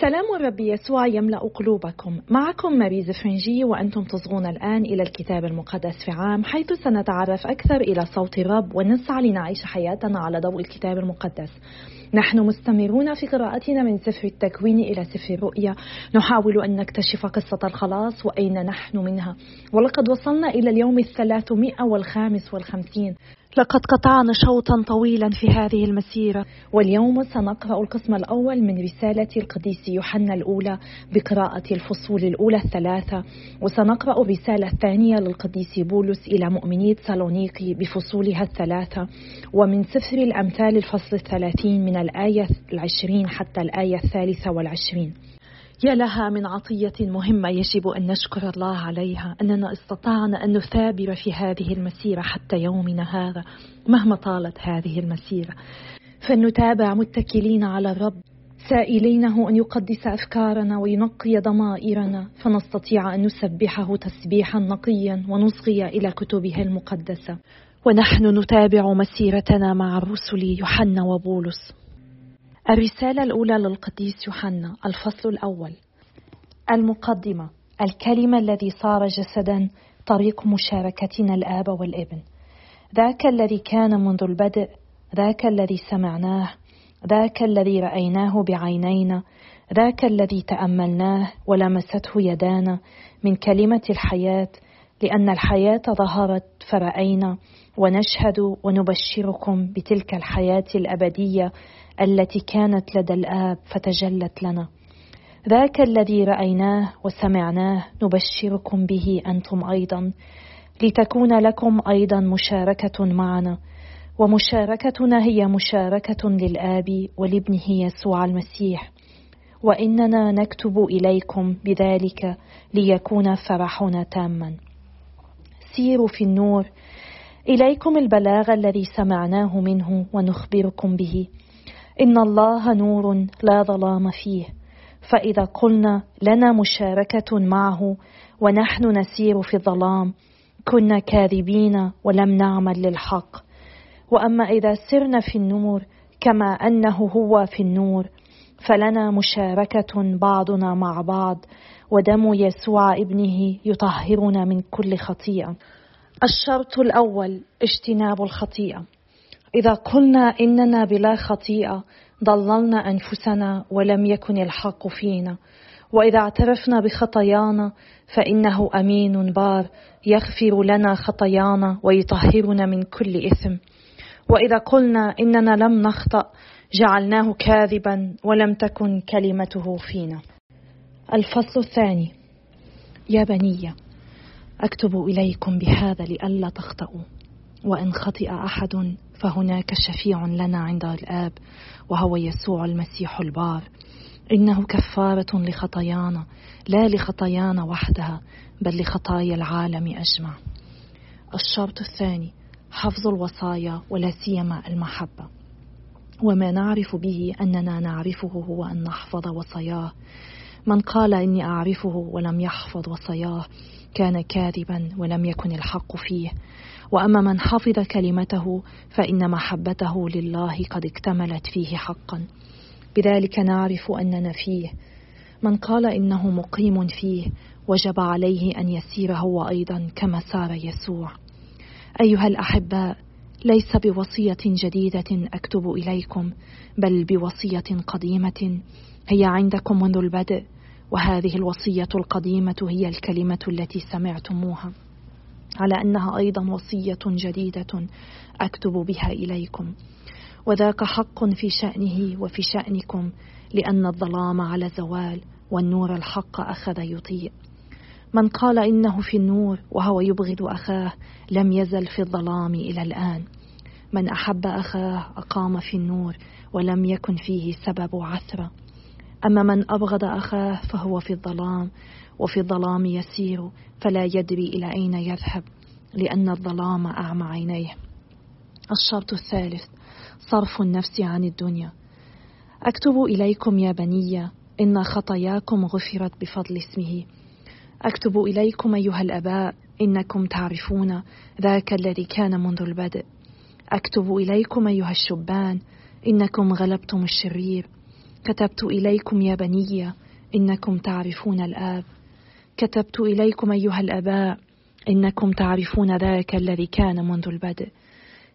سلام الرب يسوع يملأ قلوبكم. معكم ماريز فرنجي وأنتم تصغون الآن إلى الكتاب المقدس في عام حيث سنتعرف أكثر إلى صوت الرب ونسعى لنعيش حياتنا على ضوء الكتاب المقدس. نحن مستمرون في قراءتنا من سفر التكوين إلى سفر الرؤيا. نحاول أن نكتشف قصة الخلاص وأين نحن منها. ولقد وصلنا إلى اليوم الثلاثمائة والخامس والخمسين. لقد قطعنا شوطا طويلا في هذه المسيرة. واليوم سنقرأ القسم الأول من رسالة القديس يوحنا الأولى بقراءة الفصول الأولى الثلاثة وسنقرأ الرسالة الثانية للقديس بولس إلى مؤمني سالونيقي بفصولها الثلاثة ومن سفر الأمثال الفصل الثلاثين من الآية العشرين حتى الآية الثالثة والعشرين. يا لها من عطية مهمة يجب أن نشكر الله عليها أننا استطعنا أن نثابر في هذه المسيرة حتى يومنا هذا مهما طالت هذه المسيرة. فلنتابع متكلين على الرب سائلينه أن يقدس أفكارنا وينقي ضمائرنا فنستطيع أن نسبحه تسبيحا نقيا ونصغي إلى كتبه المقدسة. ونحن نتابع مسيرتنا مع الرسل يوحنا وبولس. الرسالة الأولى للقديس يوحنا الفصل الأول. المقدمة الكلمة الذي صار جسدا طريق مشاركتنا الآب والابن. ذاك الذي كان منذ البدء ذاك الذي سمعناه ذاك الذي رأيناه بعينينا ذاك الذي تأملناه ولمسته يدانا. من كلمة الحياة لأن الحياة ظهرت فرأينا ونشهد ونبشركم بتلك الحياة الأبدية التي كانت لدى الآب فتجلت لنا. ذاك الذي رأيناه وسمعناه نبشركم به أنتم أيضا. لتكون لكم أيضا مشاركة معنا. ومشاركتنا هي مشاركة للآب ولابنه يسوع المسيح. وإننا نكتب إليكم بذلك ليكون فرحنا تاما. سيروا في النور. إليكم البلاغ الذي سمعناه منه ونخبركم به. إن الله نور لا ظلام فيه. فإذا قلنا لنا مشاركة معه ونحن نسير في الظلام كنا كاذبين ولم نعمل للحق. واما اذا سرنا في النور كما انه هو في النور فلنا مشاركه بعضنا مع بعض ودم يسوع ابنه يطهرنا من كل خطيئه. الشرط الأول اجتناب الخطيئة. إذا قلنا إننا بلا خطيئة ضللنا أنفسنا ولم يكن الحق فينا. وإذا اعترفنا بخطايانا فإنه أمين بار يغفر لنا خطايانا ويطهرنا من كل إثم. وإذا قلنا إننا لم نخطأ جعلناه كاذبا ولم تكن كلمته فينا. الفصل الثاني. يا بني أكتب إليكم بهذا لئلا تخطئوا وإن خطئ أحد فهناك شفيع لنا عند الآب وهو يسوع المسيح البار. إنه كفارة لخطايانا لا لخطايانا وحدها بل لخطايا العالم أجمع. الشرط الثاني حفظ الوصايا ولا سيما المحبة. وما نعرف به أننا نعرفه هو أن نحفظ وصاياه. من قال إني أعرفه ولم يحفظ وصاياه كان كاذبا ولم يكن الحق فيه. وأما من حفظ كلمته فإن محبته لله قد اكتملت فيه حقا. بذلك نعرف أننا فيه. من قال إنه مقيم فيه وجب عليه أن يسير هو أيضا كما سار يسوع. أيها الأحباء ليس بوصية جديدة أكتب إليكم بل بوصية قديمة هي عندكم منذ البدء. وهذه الوصية القديمة هي الكلمة التي سمعتموها على أنها أيضا وصية جديدة أكتب بها إليكم. وذاك حق في شأنه وفي شأنكم لأن الظلام على زوال والنور الحق أخذ يضيء من قال إنه في النور وهو يبغض أخاه لم يزل في الظلام إلى الآن. من أحب أخاه أقام في النور ولم يكن فيه سبب عثره. أما من أبغض أخاه فهو في الظلام وفي الظلام يسير فلا يدري إلى أين يذهب لأن الظلام أعمى عينيه. الشرط الثالث صرف النفس عن الدنيا. أكتب إليكم يا بني إن خطاياكم غفرت بفضل اسمه. أكتب إليكم أيها الآباء إنكم تعرفون ذاك الذي كان منذ البدء. أكتب إليكم أيها الشبان إنكم غلبتم الشرير. كتبت إليكم يا بني إنكم تعرفون الآب. كتبت إليكم أيها الآباء إنكم تعرفون ذاك الذي كان منذ البدء.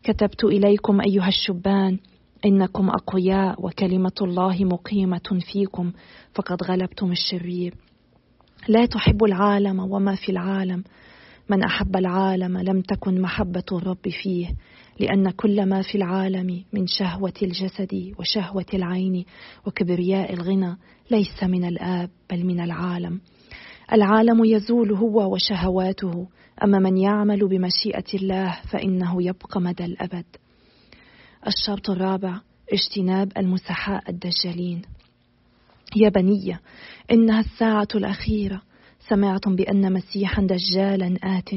كتبت إليكم أيها الشبان إنكم أقوياء وكلمة الله مقيمة فيكم فقد غلبتم الشرير. لا تحب العالم وما في العالم. من أحب العالم لم تكن محبة الرب فيه. لأن كل ما في العالم من شهوة الجسد وشهوة العين وكبرياء الغنى ليس من الآب بل من العالم. العالم يزول هو وشهواته. أما من يعمل بمشيئة الله فإنه يبقى مدى الأبد. الشرط الرابع اجتناب المسحاء الدجالين. يا بنية إنها الساعة الأخيرة. سمعتم بأن مسيحا دجالا آت.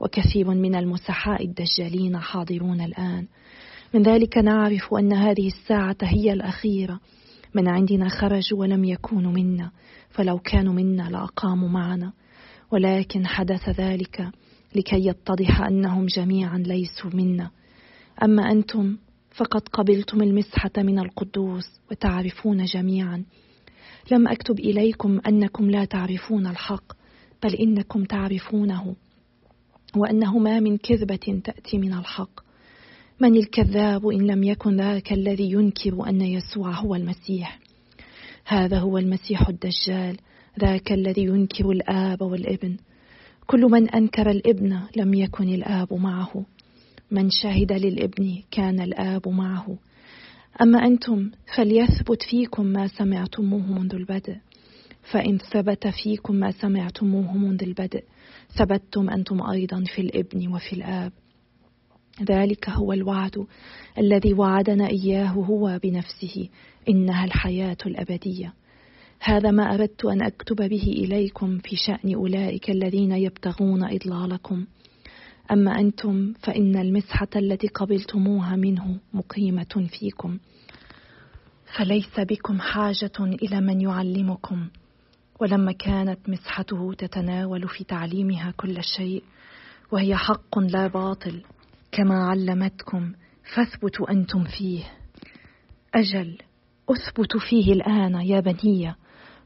وكثير من المسحاء الدجالين حاضرون الآن. من ذلك نعرف أن هذه الساعة هي الأخيرة. من عندنا خرجوا ولم يكونوا منا. فلو كانوا منا لأقاموا معنا. ولكن حدث ذلك لكي يتضح أنهم جميعا ليسوا منا. أما أنتم فقد قبلتم المسحة من القدوس وتعرفون جميعا. لم أكتب إليكم أنكم لا تعرفون الحق بل إنكم تعرفونه. وأنه ما من كذبة تأتي من الحق. من الكذاب إن لم يكن ذاك الذي ينكر أن يسوع هو المسيح. هذا هو المسيح الدجال ذاك الذي ينكر الآب والابن. كل من أنكر الابن لم يكن الآب معه. من شهد للابن كان الآب معه. أما أنتم فليثبت فيكم ما سمعتموه منذ البدء. فإن ثبت فيكم ما سمعتموه منذ البدء ثبتتم أنتم أيضا في الإبن وفي الآب. ذلك هو الوعد الذي وعدنا إياه هو بنفسه إنها الحياة الأبدية. هذا ما أردت أن أكتب به إليكم في شأن أولئك الذين يبتغون إضلالكم. أما أنتم فإن المسحة التي قبلتموها منه مقيمة فيكم. فليس بكم حاجة إلى من يعلمكم. ولما كانت مسحته تتناول في تعليمها كل شيء وهي حق لا باطل كما علمتكم فاثبتوا أنتم فيه. أجل أثبت فيه الآن يا بني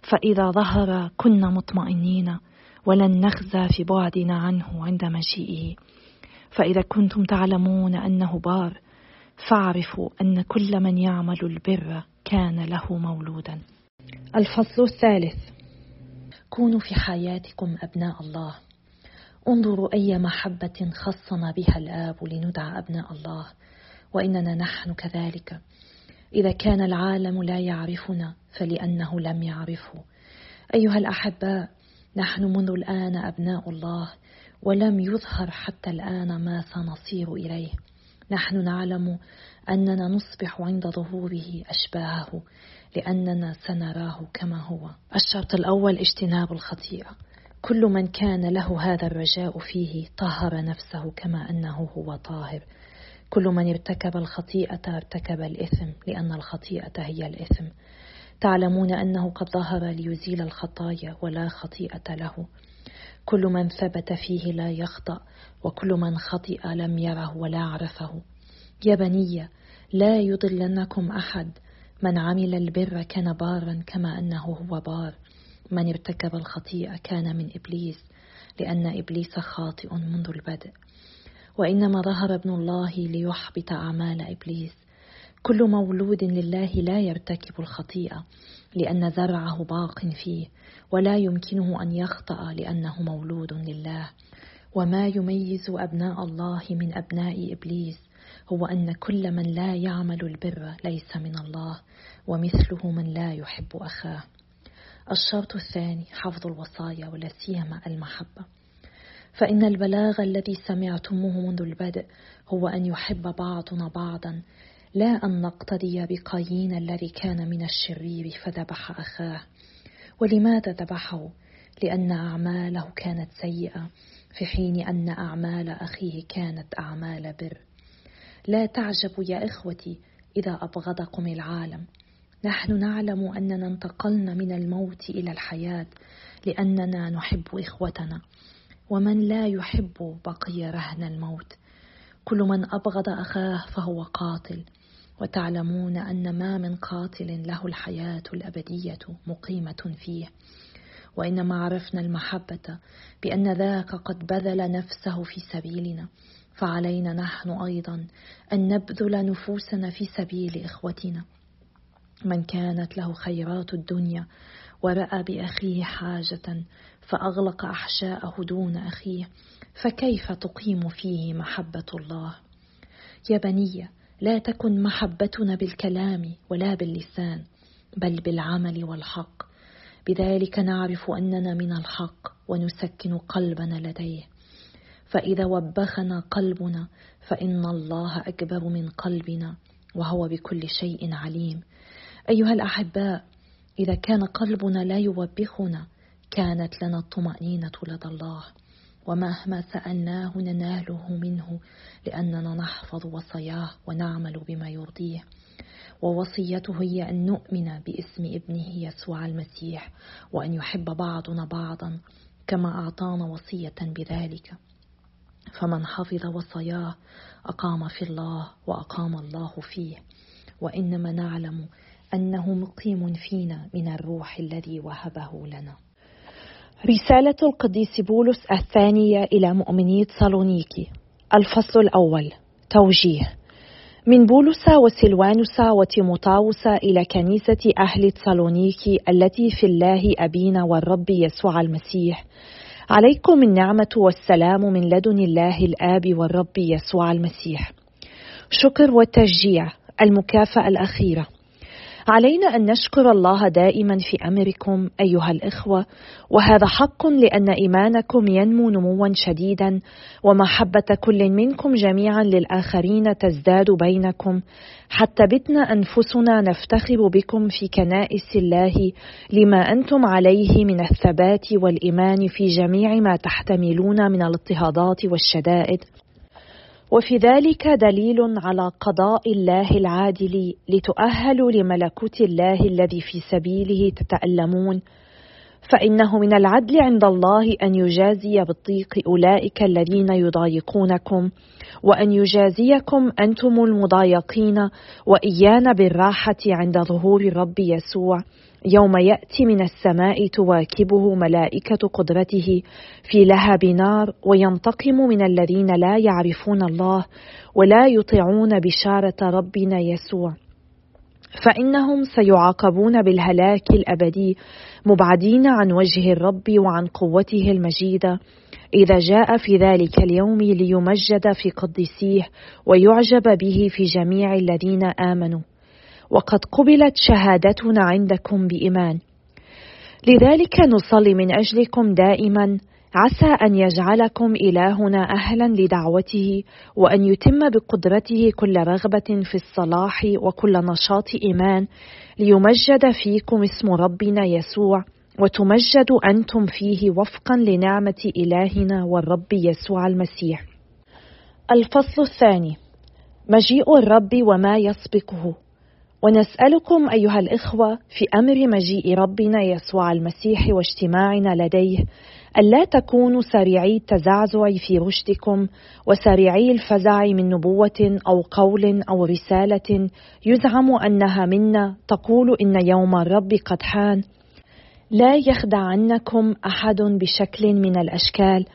فإذا ظهر كنا مطمئنين ولن نخزى في بعدنا عنه عند مجيئه. فإذا كنتم تعلمون أنه بار فاعرفوا أن كل من يعمل البر كان له مولودا. الفصل الثالث. كونوا في حياتكم أبناء الله. انظروا أي محبة خصنا بها الآب لندعى أبناء الله وإننا نحن كذلك. إذا كان العالم لا يعرفنا فلأنه لم يعرفه. أيها الأحباء نحن منذ الآن أبناء الله ولم يظهر حتى الآن ما سنصير إليه. نحن نعلم أننا نصبح عند ظهوره أشباهه. لأننا سنراه كما هو. الشرط الأول اجتناب الخطيئة. كل من كان له هذا الرجاء فيه طهر نفسه كما أنه هو طاهر. كل من ارتكب الخطيئة ارتكب الإثم لأن الخطيئة هي الإثم. تعلمون أنه قد ظهر ليزيل الخطايا ولا خطيئة له. كل من ثبت فيه لا يخطأ وكل من خطئ لم يره ولا عرفه. يا بني لا يضلنكم أحد. من عمل البر كان بارا كما أنه هو بار. من ارتكب الخطيئة كان من إبليس لأن إبليس خاطئ منذ البدء. وإنما ظهر ابن الله ليحبط أعمال إبليس. كل مولود لله لا يرتكب الخطيئة لأن زرعه باق فيه ولا يمكنه أن يخطأ لأنه مولود لله. وما يميز أبناء الله من أبناء إبليس؟ هو أن كل من لا يعمل البر ليس من الله ومثله من لا يحب أخاه. الشرط الثاني حفظ الوصايا ولا سيما المحبة. فإن البلاغ الذي سمعتموه منذ البدء هو أن يحب بعضنا بعضا لا أن نقتدي بقايين الذي كان من الشرير فذبح أخاه. ولماذا ذبحه؟ لأن أعماله كانت سيئة في حين أن أعمال أخيه كانت أعمال بر. لا تعجبوا يا إخوتي إذا أبغضكم العالم. نحن نعلم أننا انتقلنا من الموت إلى الحياة لأننا نحب إخوتنا ومن لا يحب بقي رهن الموت. كل من أبغض أخاه فهو قاتل وتعلمون أن ما من قاتل له الحياة الأبدية مقيمة فيه. وإنما عرفنا المحبة بأن ذاك قد بذل نفسه في سبيلنا. فعلينا نحن أيضا أن نبذل نفوسنا في سبيل إخوتنا. من كانت له خيرات الدنيا ورأى بأخيه حاجة فأغلق أحشاءه دون أخيه فكيف تقيم فيه محبة الله؟ يا بني لا تكن محبتنا بالكلام ولا باللسان بل بالعمل والحق. بذلك نعرف أننا من الحق ونسكن قلبنا لديه. فإذا وبخنا قلبنا فإن الله أكبر من قلبنا وهو بكل شيء عليم. أيها الأحباء إذا كان قلبنا لا يوبخنا كانت لنا الطمأنينة لدى الله. ومهما سألناه نناله منه لأننا نحفظ وصاياه ونعمل بما يرضيه. ووصيته هي أن نؤمن باسم ابنه يسوع المسيح وأن يحب بعضنا بعضا كما أعطانا وصية بذلك. فمن حفظ وصاياه أقام في الله وأقام الله فيه وإنما نعلم أنه مقيم فينا من الروح الذي وهبه لنا. رسالة القديس بولس الثانية إلى مؤمني صالونيكي الفصل الأول. توجيه. من بولس وسلوانوس وتيموتاوس إلى كنيسة أهل تسالونيكي التي في الله أبينا والرب يسوع المسيح عليكم النعمة والسلام من لدن الله الآب والرب يسوع المسيح. شكر والتشجيع المكافأة الأخيرة. علينا أن نشكر الله دائما في أمركم أيها الإخوة. وهذا حق لأن إيمانكم ينمو نموا شديدا ومحبة كل منكم جميعا للآخرين تزداد بينكم. حتى بتنا أنفسنا نفتخر بكم في كنائس الله لما أنتم عليه من الثبات والإيمان في جميع ما تحتملون من الاضطهادات والشدائد. وفي ذلك دليل على قضاء الله العادل لتؤهلوا لملكوت الله الذي في سبيله تتألمون. فإنه من العدل عند الله أن يجازي بالضيق أولئك الذين يضايقونكم وأن يجازيكم أنتم المضايقين وإيانا بالراحة عند ظهور الرب يسوع. يوم يأتي من السماء تواكبه ملائكة قدرته في لهب نار وينتقم من الذين لا يعرفون الله ولا يطيعون بشارة ربنا يسوع. فإنهم سيعاقبون بالهلاك الأبدي مبعدين عن وجه الرب وعن قوته المجيدة. إذا جاء في ذلك اليوم ليمجد في قدسيه ويعجب به في جميع الذين آمنوا. وقد قبلت شهادتنا عندكم بإيمان. لذلك نصلي من أجلكم دائما. عسى أن يجعلكم إلهنا أهلا لدعوته وأن يتم بقدرته كل رغبة في الصلاح وكل نشاط إيمان. ليمجد فيكم اسم ربنا يسوع وتمجد أنتم فيه وفقا لنعمة إلهنا والرب يسوع المسيح. الفصل الثاني مجيء الرب وما يسبقه. ونسألكم أيها الإخوة في أمر مجيء ربنا يسوع المسيح واجتماعنا لديه ألا تكونوا سريعي التزعزع في رشدكم وسريعي الفزع من نبوة أو قول أو رسالة يزعم أنها منا تقول إن يوم الرب قد حان. لا يخدعنكم أحد بشكل من الأشكال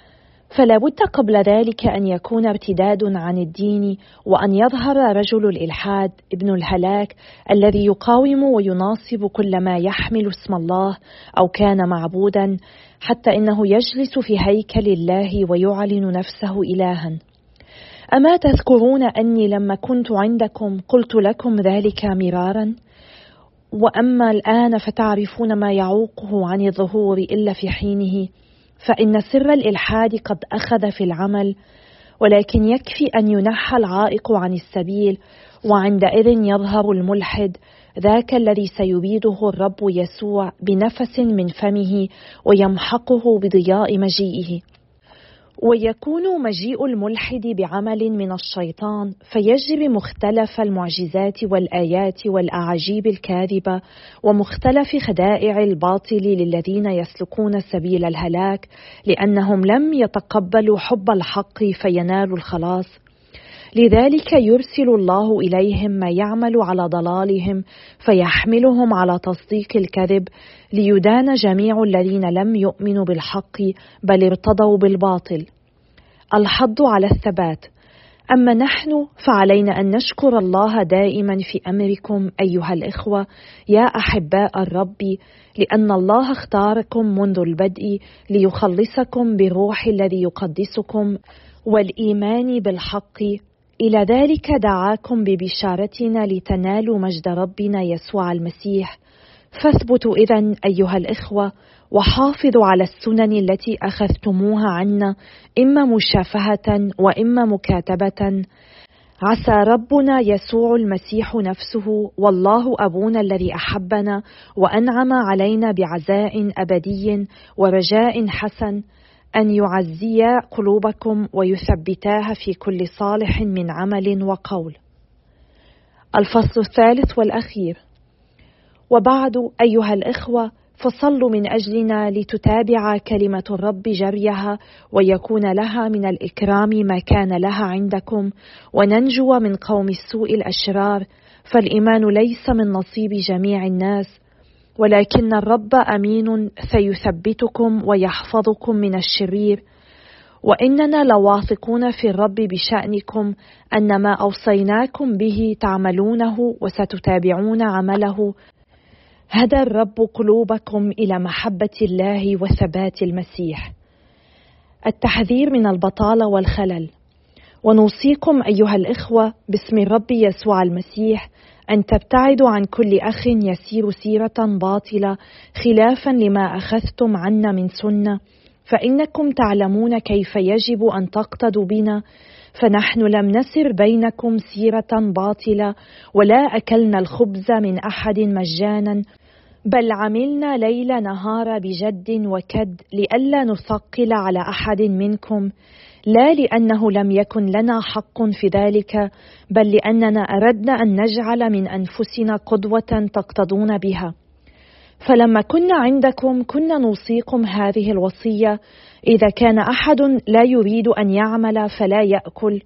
فلا بد قبل ذلك أن يكون ارتداد عن الدين وأن يظهر رجل الإلحاد ابن الهلاك الذي يقاوم ويناصب كل ما يحمل اسم الله أو كان معبودا حتى إنه يجلس في هيكل الله ويعلن نفسه إلها. أما تذكرون أني لما كنت عندكم قلت لكم ذلك مرارا؟ وأما الآن فتعرفون ما يعوقه عن الظهور إلا في حينه. فإن سر الإلحاد قد أخذ في العمل ولكن يكفي أن ينحى العائق عن السبيل وعندئذ يظهر الملحد ذاك الذي سيبيده الرب يسوع بنفس من فمه ويمحقه بضياء مجيئه. ويكون مجيء الملحد بعمل من الشيطان فيجري مختلف المعجزات والآيات والأعاجيب الكاذبة ومختلف خدائع الباطل للذين يسلكون سبيل الهلاك لأنهم لم يتقبلوا حب الحق فينالوا الخلاص. لذلك يرسل الله إليهم ما يعمل على ضلالهم فيحملهم على تصديق الكذب ليدان جميع الذين لم يؤمنوا بالحق بل ارتضوا بالباطل. الحض على الثبات. أما نحن فعلينا أن نشكر الله دائما في أمركم أيها الإخوة يا أحباء الرب لأن الله اختاركم منذ البدء ليخلصكم بالروح الذي يقدسكم والإيمان بالحق إلى ذلك دعاكم ببشارتنا لتنالوا مجد ربنا يسوع المسيح. فاثبتوا اذا أيها الإخوة وحافظوا على السنن التي أخذتموها عنا إما مشافهة وإما مكاتبة. عسى ربنا يسوع المسيح نفسه والله أبونا الذي أحبنا وأنعم علينا بعزاء أبدي ورجاء حسن أن يعزيا قلوبكم ويثبتاها في كل صالح من عمل وقول. الفصل الثالث والأخير. وبعد أيها الإخوة فصلوا من أجلنا لتتابع كلمة الرب جريها ويكون لها من الإكرام ما كان لها عندكم وننجو من قوم السوء الأشرار فالإيمان ليس من نصيب جميع الناس ولكن الرب أمين فيثبتكم ويحفظكم من الشرير. وإننا لواثقون في الرب بشأنكم أن ما أوصيناكم به تعملونه وستتابعون عمله. هدى الرب قلوبكم إلى محبة الله وثبات المسيح. التحذير من البطالة والخلل. ونوصيكم أيها الإخوة باسم الرب يسوع المسيح أن تبتعدوا عن كل أخ يسير سيرة باطلة خلافا لما أخذتم عنا من سنة. فإنكم تعلمون كيف يجب أن تقتدوا بنا. فنحن لم نسر بينكم سيرة باطلة ولا أكلنا الخبز من أحد مجانا. بل عملنا ليل نهار بجد وكد لئلا نثقل على أحد منكم. لا لأنه لم يكن لنا حق في ذلك بل لأننا أردنا أن نجعل من أنفسنا قدوة تقتضون بها. فلما كنا عندكم كنا نوصيكم هذه الوصية إذا كان أحد لا يريد أن يعمل فلا يأكل.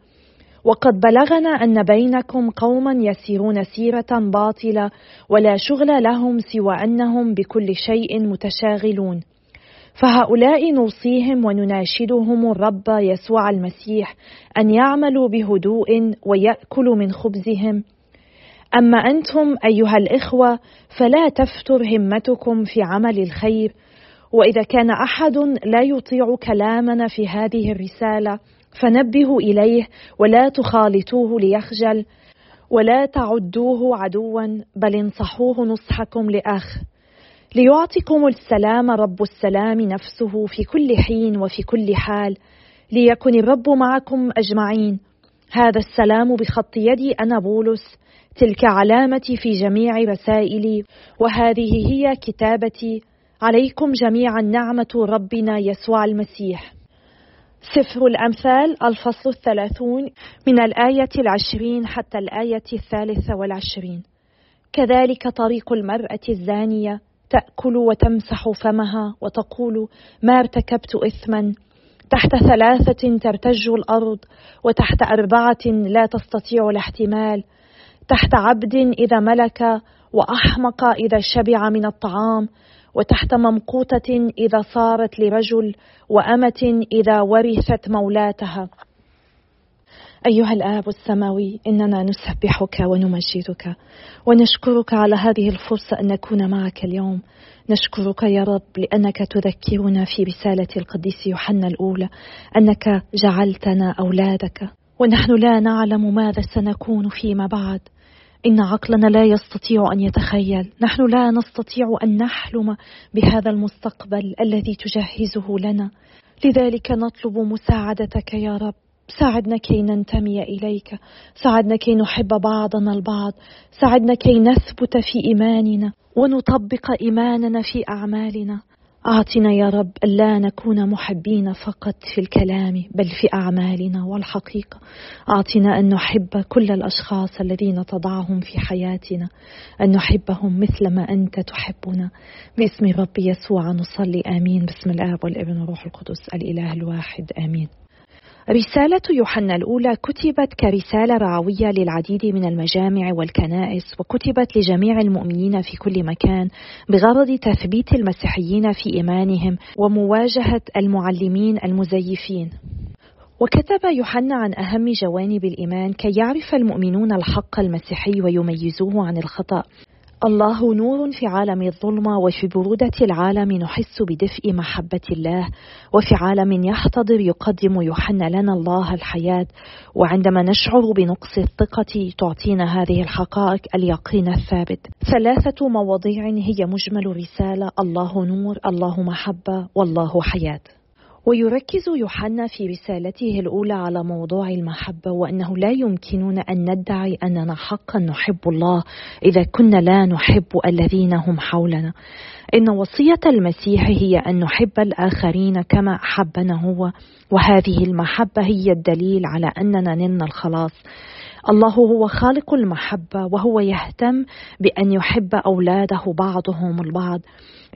وقد بلغنا أن بينكم قوما يسيرون سيرة باطلة ولا شغل لهم سوى أنهم بكل شيء متشاغلون. فهؤلاء نوصيهم ونناشدهم الرب يسوع المسيح أن يعملوا بهدوء ويأكلوا من خبزهم. أما أنتم أيها الإخوة فلا تفتر همتكم في عمل الخير وإذا كان أحد لا يطيع كلامنا في هذه الرسالة فنبهوا إليه ولا تخالطوه ليخجل ولا تعدوه عدوا بل انصحوه نصحكم لأخ. ليعطيكم السلام رب السلام نفسه في كل حين وفي كل حال ليكن الرب معكم أجمعين. هذا السلام بخط يدي أنا بولس تلك علامتي في جميع رسائلي وهذه هي كتابتي. عليكم جميعا نعمه ربنا يسوع المسيح. سفر الأمثال الفصل الثلاثون من الآية العشرين حتى الآية الثالثة والعشرين. كذلك طريق المرأة الزانية تأكل وتمسح فمها وتقول ما ارتكبت إثما. تحت ثلاثة ترتج الأرض وتحت أربعة لا تستطيع الاحتمال. تحت عبد إذا ملك وأحمق إذا شبع من الطعام. وتحت ممقوتة إذا صارت لرجل وأمة إذا ورثت مولاتها. أيها الآب السماوي إننا نسبحك ونمجدك ونشكرك على هذه الفرصة أن نكون معك اليوم. نشكرك يا رب لأنك تذكرنا في رسالة القديس يوحنا الأولى أنك جعلتنا أولادك. ونحن لا نعلم ماذا سنكون فيما بعد. إن عقلنا لا يستطيع أن يتخيل، نحن لا نستطيع أن نحلم بهذا المستقبل الذي تجهزه لنا، لذلك نطلب مساعدتك يا رب، ساعدنا كي ننتمي إليك. ساعدنا كي نحب بعضنا البعض. ساعدنا كي نثبت في إيماننا ونطبق إيماننا في أعمالنا. أعطنا يا رب الا نكون محبين فقط في الكلام بل في أعمالنا والحقيقة. أعطنا أن نحب كل الأشخاص الذين تضعهم في حياتنا أن نحبهم مثل ما أنت تحبنا. باسم رب يسوع نصلي آمين. باسم الآب والابن والروح القدس الإله الواحد آمين. رسالة يوحنا الأولى كتبت كرسالة رعوية للعديد من المجامع والكنائس وكتبت لجميع المؤمنين في كل مكان بغرض تثبيت المسيحيين في إيمانهم ومواجهة المعلمين المزيفين. وكتب يوحنا عن أهم جوانب الإيمان كي يعرف المؤمنون الحق المسيحي ويميزوه عن الخطأ الله نور في عالم الظلمة وفي برودة العالم نحس بدفء محبة الله وفي عالم يحتضر يقدم يوحنا لنا الله الحياة. وعندما نشعر بنقص الثقة تعطينا هذه الحقائق اليقين الثابت. ثلاثة مواضيع هي مجمل رسالة الله نور الله محبة والله حياة. ويركز يوحنا في رسالته الأولى على موضوع المحبة وأنه لا يمكننا أن ندعي أننا حقا نحب الله إذا كنا لا نحب الذين هم حولنا. إن وصية المسيح هي أن نحب الآخرين كما أحبنا هو وهذه المحبة هي الدليل على أننا نلنا الخلاص. الله هو خالق المحبة وهو يهتم بأن يحب أولاده بعضهم البعض.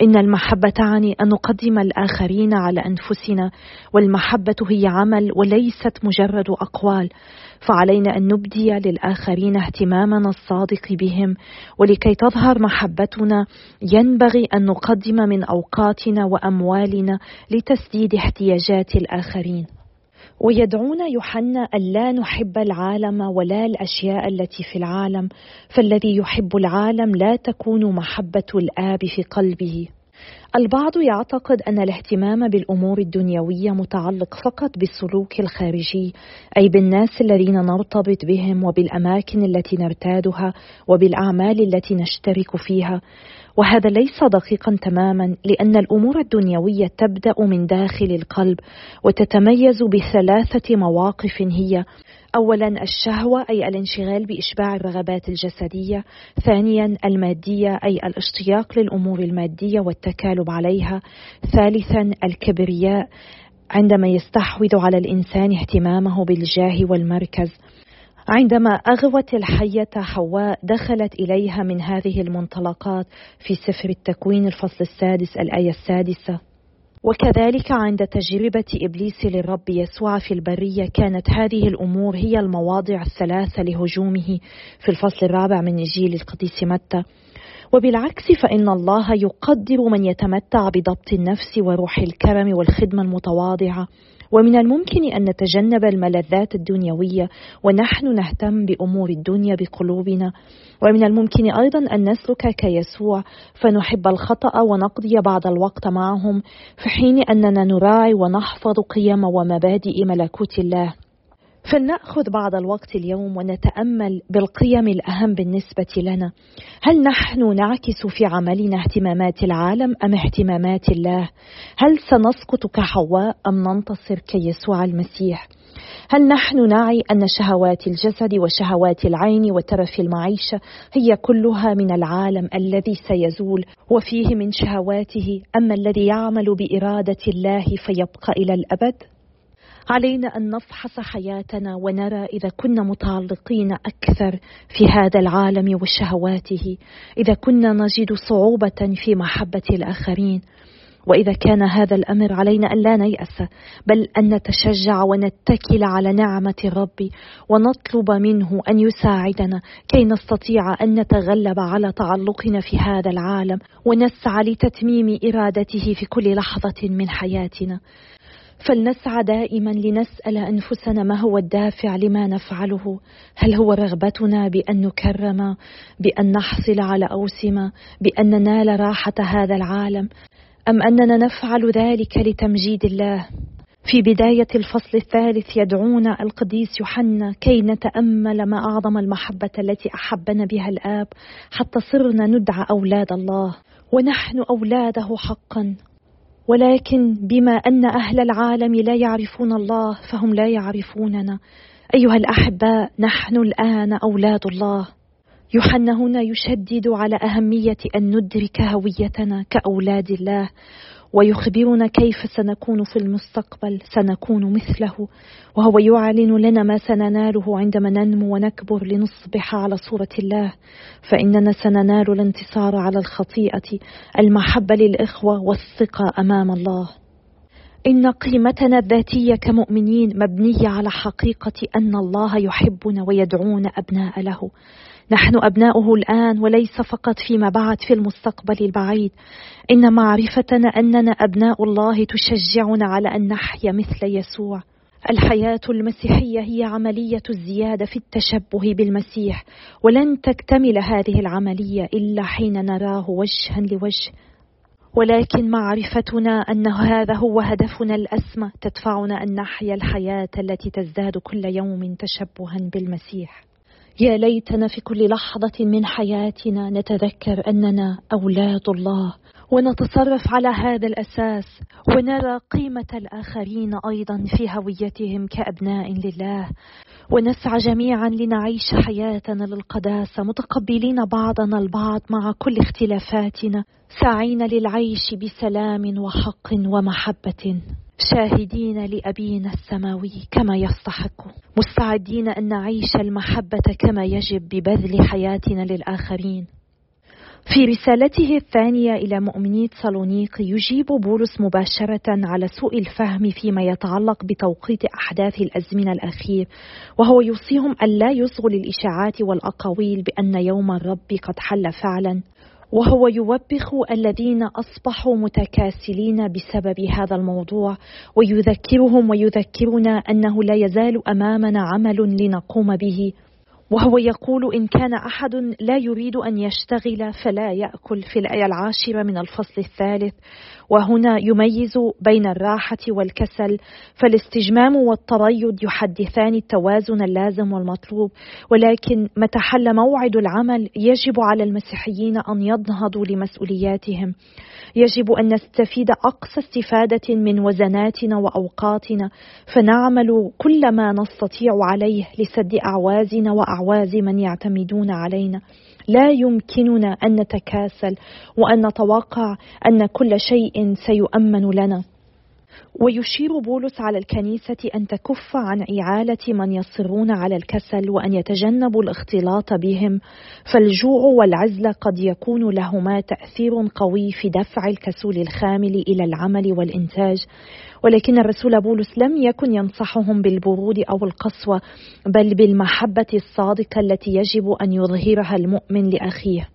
إن المحبة تعني أن نقدم الآخرين على أنفسنا والمحبة هي عمل وليست مجرد أقوال. فعلينا أن نبدي للآخرين اهتمامنا الصادق بهم. ولكي تظهر محبتنا ينبغي أن نقدم من أوقاتنا وأموالنا لتسديد احتياجات الآخرين. ويدعون يوحنا ألا نحب العالم ولا الأشياء التي في العالم فالذي يحب العالم لا تكون محبة الآب في قلبه. البعض يعتقد أن الاهتمام بالأمور الدنيوية متعلق فقط بالسلوك الخارجي أي بالناس الذين نرتبط بهم وبالأماكن التي نرتادها وبالأعمال التي نشترك فيها. وهذا ليس دقيقا تماما لأن الأمور الدنيوية تبدأ من داخل القلب وتتميز بثلاثة مواقف هي. اولا الشهوة أي الانشغال بإشباع الرغبات الجسدية. ثانيا المادية أي الاشتياق للأمور المادية والتكالب عليها. ثالثا الكبرياء عندما يستحوذ على الإنسان اهتمامه بالجاه والمركز. عندما أغوت الحية حواء دخلت إليها من هذه المنطلقات في سفر التكوين الفصل السادس الآية السادسة. وكذلك عند تجربة إبليس للرب يسوع في البرية كانت هذه الأمور هي المواضع الثلاثة لهجومه في الفصل الرابع من إنجيل القديس متى. وبالعكس فإن الله يقدر من يتمتع بضبط النفس وروح الكرم والخدمة المتواضعة. ومن الممكن أن نتجنب الملذات الدنيوية ونحن نهتم بأمور الدنيا بقلوبنا. ومن الممكن أيضا أن نسلك كيسوع فنحب الخطأ ونقضي بعض الوقت معهم في حين أننا نراعي ونحفظ قيم ومبادئ ملكوت الله. فلنأخذ بعض الوقت اليوم ونتأمل بالقيم الأهم بالنسبة لنا. هل نحن نعكس في عملنا اهتمامات العالم أم اهتمامات الله؟ هل سنسقط كحواء أم ننتصر كيسوع المسيح؟ هل نحن نعي أن شهوات الجسد وشهوات العين وترف المعيشة هي كلها من العالم الذي سيزول وفيه من شهواته أما الذي يعمل بإرادة الله فيبقى إلى الأبد؟ علينا أن نفحص حياتنا ونرى إذا كنا متعلقين أكثر في هذا العالم وشهواته إذا كنا نجد صعوبة في محبة الآخرين. وإذا كان هذا الأمر علينا أن لا نيأس بل أن نتشجع ونتكل على نعمة الرب ونطلب منه أن يساعدنا كي نستطيع أن نتغلب على تعلقنا في هذا العالم ونسعى لتتميم إرادته في كل لحظة من حياتنا. فلنسعى دائما لنسأل أنفسنا ما هو الدافع لما نفعله. هل هو رغبتنا بأن نكرم بأن نحصل على أوسمة بأن ننال راحة هذا العالم أم أننا نفعل ذلك لتمجيد الله؟ في بداية الفصل الثالث يدعونا القديس يوحنا كي نتأمل ما أعظم المحبة التي أحبنا بها الآب حتى صرنا ندعى أولاد الله. ونحن أولاده حقا. ولكن بما أن أهل العالم لا يعرفون الله فهم لا يعرفوننا. أيها الأحباء نحن الآن أولاد الله. يوحنا هنا يشدد على أهمية أن ندرك هويتنا كأولاد الله. ويخبرنا كيف سنكون في المستقبل سنكون مثله. وهو يعلن لنا ما سنناله عندما ننمو ونكبر لنصبح على صورة الله. فإننا سننال الانتصار على الخطيئة المحبة للإخوة والثقة أمام الله. إن قيمتنا الذاتية كمؤمنين مبنية على حقيقة أن الله يحبنا ويدعونا أبناء له. نحن أبناؤه الآن وليس فقط فيما بعد في المستقبل البعيد. إن معرفتنا أننا أبناء الله تشجعنا على أن نحيا مثل يسوع. الحياة المسيحية هي عملية الزيادة في التشبه بالمسيح ولن تكتمل هذه العملية إلا حين نراه وجها لوجه. ولكن معرفتنا أن هذا هو هدفنا الأسمى تدفعنا أن نحيا الحياة التي تزداد كل يوم تشبها بالمسيح. يا ليتنا في كل لحظة من حياتنا نتذكر أننا أولاد الله ونتصرف على هذا الأساس ونرى قيمة الآخرين أيضا في هويتهم كأبناء لله ونسعى جميعا لنعيش حياتنا للقداسة متقبلين بعضنا البعض مع كل اختلافاتنا ساعين للعيش بسلام وحق ومحبة. شاهدين لأبينا السماوي كما يستحق مستعدين أن نعيش المحبة كما يجب ببذل حياتنا للآخرين. في رسالته الثانية إلى مؤمني صالونيق يجيب بولس مباشرة على سوء الفهم فيما يتعلق بتوقيت أحداث الأزمنة الأخير وهو يوصيهم ألا يصغوا للإشاعات والأقاويل بأن يوم الرب قد حل فعلا. وهو يوبخ الذين أصبحوا متكاسلين بسبب هذا الموضوع ويذكرهم ويذكرنا أنه لا يزال أمامنا عمل لنقوم به. وهو يقول إن كان أحد لا يريد أن يشتغل فلا يأكل في الآية العاشرة من الفصل الثالث. وهنا يميز بين الراحة والكسل فالاستجمام والتريض يحدثان التوازن اللازم والمطلوب. ولكن متى حل موعد العمل يجب على المسيحيين أن ينهضوا لمسؤولياتهم. يجب أن نستفيد أقصى استفادة من وزناتنا وأوقاتنا فنعمل كل ما نستطيع عليه لسد أعوازنا وأعواز من يعتمدون علينا. لا يمكننا أن نتكاسل وأن نتوقع أن كل شيء سيؤمن لنا. ويشير بولس على الكنيسة أن تكف عن إعالة من يصرون على الكسل وأن يتجنبوا الاختلاط بهم فالجوع والعزلة قد يكون لهما تأثير قوي في دفع الكسول الخامل إلى العمل والإنتاج. ولكن الرسول بولس لم يكن ينصحهم بالبرود أو القسوة بل بالمحبة الصادقة التي يجب أن يظهرها المؤمن لأخيه.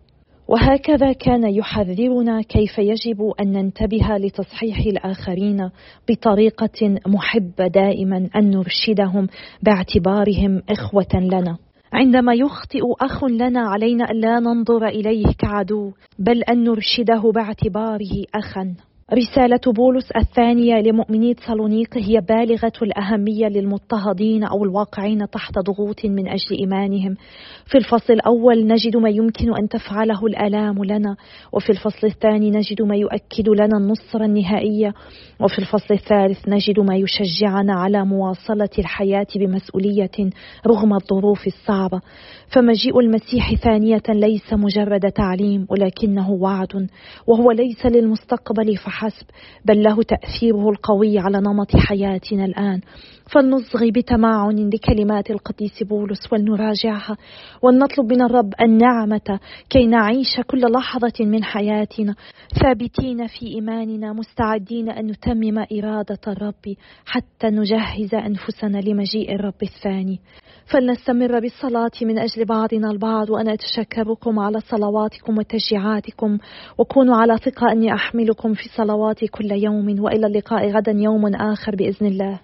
وهكذا كان يحذرنا كيف يجب أن ننتبه لتصحيح الآخرين بطريقة محبة دائما أن نرشدهم باعتبارهم إخوة لنا. عندما يخطئ أخ لنا علينا الا ننظر إليه كعدو بل أن نرشده باعتباره أخا. رسالة بولس الثانية لمؤمني صالونيق هي بالغة الأهمية للمضطهدين أو الواقعين تحت ضغوط من أجل إيمانهم. في الفصل الأول نجد ما يمكن أن تفعله الآلام لنا، وفي الفصل الثاني نجد ما يؤكد لنا النصرة النهائية، وفي الفصل الثالث نجد ما يشجعنا على مواصلة الحياة بمسؤولية رغم الظروف الصعبة. فمجيء المسيح ثانية ليس مجرد تعليم ولكنه وعد، وهو ليس للمستقبل فحسب فحسب بل له تأثيره القوي على نمط حياتنا الآن. فلنصغي بتمعن لكلمات القديس بولس ولنراجعها ولنطلب من الرب النعمة كي نعيش كل لحظة من حياتنا ثابتين في إيماننا مستعدين أن نتمم إرادة الرب حتى نجهز أنفسنا لمجيء الرب الثاني. فلنستمر بالصلاة من أجل بعضنا البعض وأنا أتشكركم على صلواتكم وتشجيعاتكم وكونوا على ثقة أني أحملكم في صلواتي كل يوم وإلى اللقاء غدا يوم آخر بإذن الله.